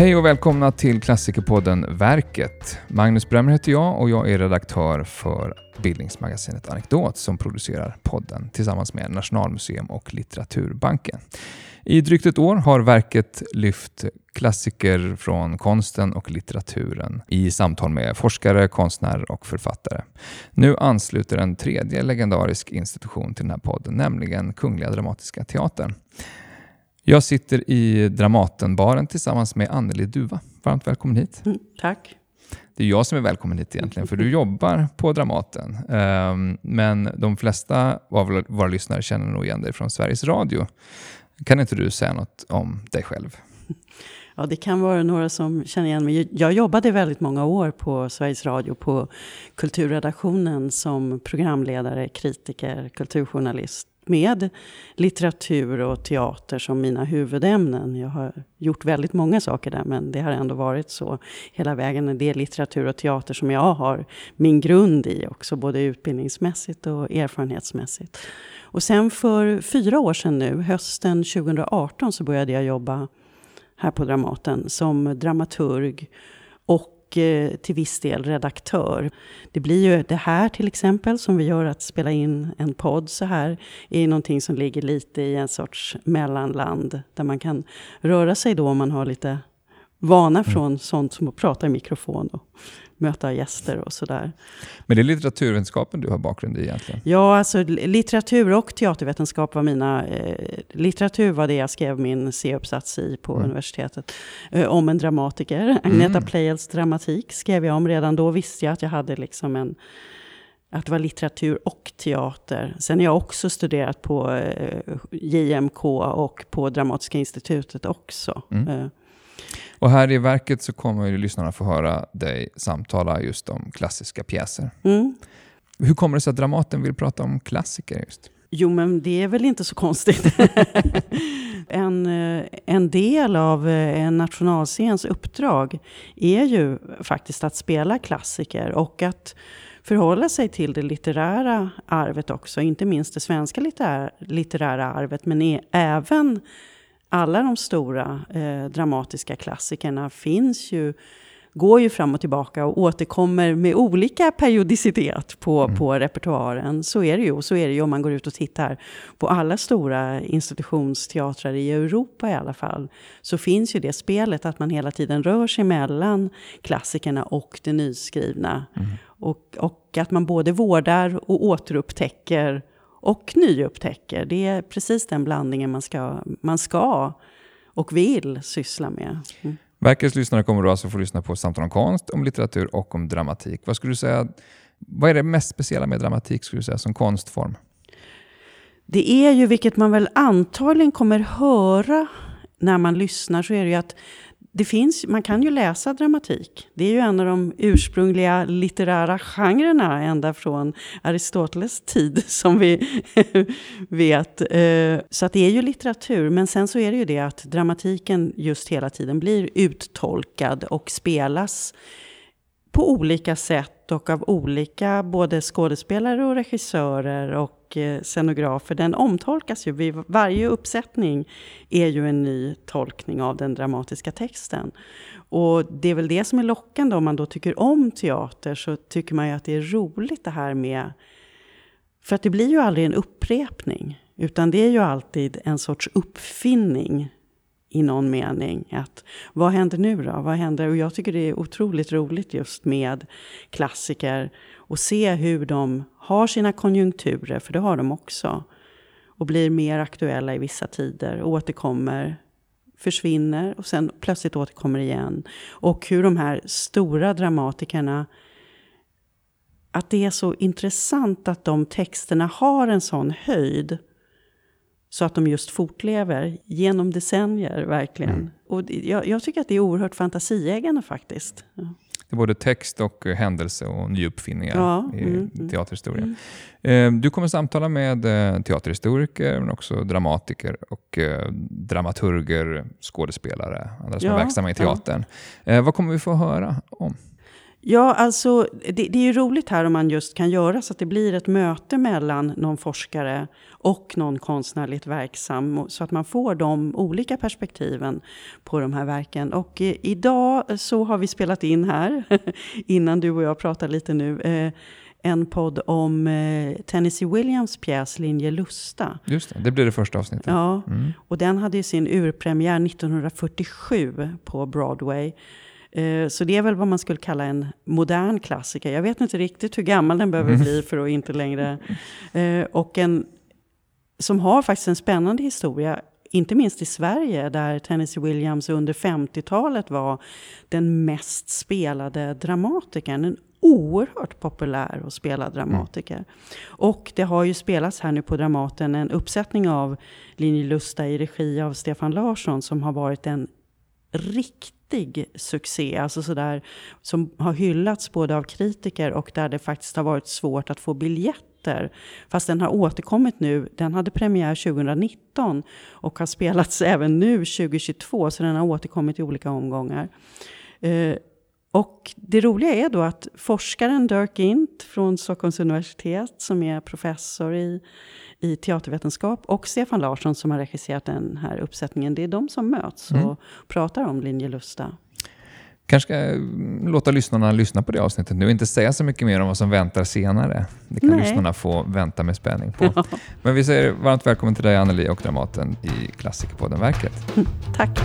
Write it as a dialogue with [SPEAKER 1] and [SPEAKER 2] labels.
[SPEAKER 1] Hej och välkomna till klassikerpodden Verket. Magnus Bremmer heter jag och jag är redaktör för bildningsmagasinet Anekdot som producerar podden tillsammans med Nationalmuseum och Litteraturbanken. I drygt ett år har verket lyft klassiker från konsten och litteraturen i samtal med forskare, konstnärer och författare. Nu ansluter en tredje legendarisk institution till den här podden, nämligen Kungliga Dramatiska Teatern. Jag sitter i Dramatenbaren tillsammans med Anneli Duva. Varmt välkommen hit.
[SPEAKER 2] Mm, tack.
[SPEAKER 1] Det är jag som är välkommen hit egentligen, för du jobbar på Dramaten. Um, men de flesta av våra lyssnare känner nog igen dig från Sveriges Radio. Kan inte du säga något om dig själv?
[SPEAKER 2] Ja, det kan vara några som känner igen mig. Jag jobbade väldigt många år på Sveriges Radio på kulturredaktionen som programledare, kritiker, kulturjournalist med litteratur och teater som mina huvudämnen. Jag har gjort väldigt många saker där, men det har ändå varit så hela vägen. Det är litteratur och teater som jag har min grund i också, både utbildningsmässigt och erfarenhetsmässigt. Och sen för fyra år sedan nu, hösten 2018, så började jag jobba här på Dramaten som dramaturg och och eh, till viss del redaktör. Det blir ju det här till exempel som vi gör, att spela in en podd så här, är någonting som ligger lite i en sorts mellanland där man kan röra sig då om man har lite vana mm. från sånt som att prata i mikrofon och möta gäster och sådär.
[SPEAKER 1] Men det är litteraturvetenskapen du har bakgrund i egentligen?
[SPEAKER 2] Ja, alltså litteratur och teatervetenskap var mina... Eh, litteratur var det jag skrev min C-uppsats i på mm. universitetet. Eh, om en dramatiker. Agneta mm. Pleijels dramatik skrev jag om. Redan då visste jag att jag hade liksom en att det var litteratur och teater. Sen har jag också studerat på eh, JMK och på Dramatiska institutet också. Mm.
[SPEAKER 1] Och här i verket så kommer lyssnarna få höra dig samtala just om klassiska pjäser.
[SPEAKER 2] Mm.
[SPEAKER 1] Hur kommer det sig att Dramaten vill prata om klassiker just?
[SPEAKER 2] Jo, men det är väl inte så konstigt. en, eh, en del av eh, en nationalscens uppdrag är ju faktiskt att spela klassiker och att förhålla sig till det litterära arvet också. Inte minst det svenska litterära, litterära arvet, men även alla de stora eh, dramatiska klassikerna finns ju, går ju fram och tillbaka och återkommer med olika periodicitet på, mm. på repertoaren. Så är det ju. Och så är det ju om man går ut och tittar på alla stora institutionsteatrar i Europa i alla fall. Så finns ju det spelet att man hela tiden rör sig mellan klassikerna och det nyskrivna. Mm. Och, och att man både vårdar och återupptäcker och nyupptäcker. Det är precis den blandningen man ska, man ska och vill syssla med. Mm.
[SPEAKER 1] Verkets lyssnare kommer då alltså få lyssna på samtal om konst, om litteratur och om dramatik. Vad skulle du säga, vad är det mest speciella med dramatik skulle du säga, som konstform?
[SPEAKER 2] Det är ju, vilket man väl antagligen kommer höra när man lyssnar, så är det ju att det finns, man kan ju läsa dramatik. Det är ju en av de ursprungliga litterära genrerna ända från Aristoteles tid, som vi vet. Eh, så att det är ju litteratur. Men sen så är det ju det att dramatiken just hela tiden blir uttolkad och spelas på olika sätt och av olika både skådespelare och regissörer och eh, scenografer. Den omtolkas ju. Vid varje uppsättning är ju en ny tolkning av den dramatiska texten. Och det är väl det som är lockande om man då tycker om teater så tycker man ju att det är roligt det här med... För att det blir ju aldrig en upprepning. Utan det är ju alltid en sorts uppfinning i någon mening. Att, vad händer nu då? Vad händer? Och jag tycker det är otroligt roligt just med klassiker och se hur de har sina konjunkturer, för det har de också. Och blir mer aktuella i vissa tider, återkommer, försvinner och sen plötsligt återkommer igen. Och hur de här stora dramatikerna att det är så intressant att de texterna har en sån höjd så att de just fortlever genom decennier, verkligen. Mm. Och jag, jag, tycker att det är oerhört fantasieggande faktiskt. Ja.
[SPEAKER 1] Det är både text och händelse och nyuppfinningar ja, i mm, mm. teaterhistorien. Mm. Eh, du kommer samtala med eh, teaterhistoriker, men också dramatiker och eh, dramaturger, skådespelare, andra som ja, är verksamma i teatern. Ja. Vad kommer vi få höra om?
[SPEAKER 2] Ja, alltså det, det, är ju roligt här om man just kan göra så att det blir ett möte mellan någon forskare och någon konstnärligt verksam. Så att man får de olika perspektiven på de här verken. Och eh, idag så har vi spelat in här, innan du och jag pratar lite nu, eh, en podd om eh, Tennessee Williams pjäs Linje Lusta.
[SPEAKER 1] Just det, det blir det första avsnittet.
[SPEAKER 2] Ja, mm. och den hade sin urpremiär 1947 på Broadway. Eh, så det är väl vad man skulle kalla en modern klassiker. Jag vet inte riktigt hur gammal den behöver mm. bli för att inte längre... Eh, och en som har faktiskt en spännande historia inte minst i Sverige, där Tennessee Williams under 50-talet var den mest spelade dramatikern. En oerhört populär och spelad dramatiker. Mm. Och det har ju spelats här nu på Dramaten en uppsättning av Linje Lusta i regi av Stefan Larsson som har varit en riktig succé. Alltså sådär, som har hyllats både av kritiker och där det faktiskt har varit svårt att få biljetter. Fast den har återkommit nu. Den hade premiär 2019 och har spelats även nu 2022. Så den har återkommit i olika omgångar. Eh, och det roliga är då att forskaren Dirk Int från Stockholms universitet, som är professor i, i teatervetenskap, och Stefan Larsson som har regisserat den här uppsättningen, det är de som möts mm. och pratar om Linje Lusta.
[SPEAKER 1] kanske ska mm, låta lyssnarna lyssna på det avsnittet nu inte säga så mycket mer om vad som väntar senare. Det kan Nej. lyssnarna få vänta med spänning på. Ja. Men vi säger varmt välkommen till dig Anneli och Dramaten i Klassikerpodden Verket.
[SPEAKER 2] Mm, tack.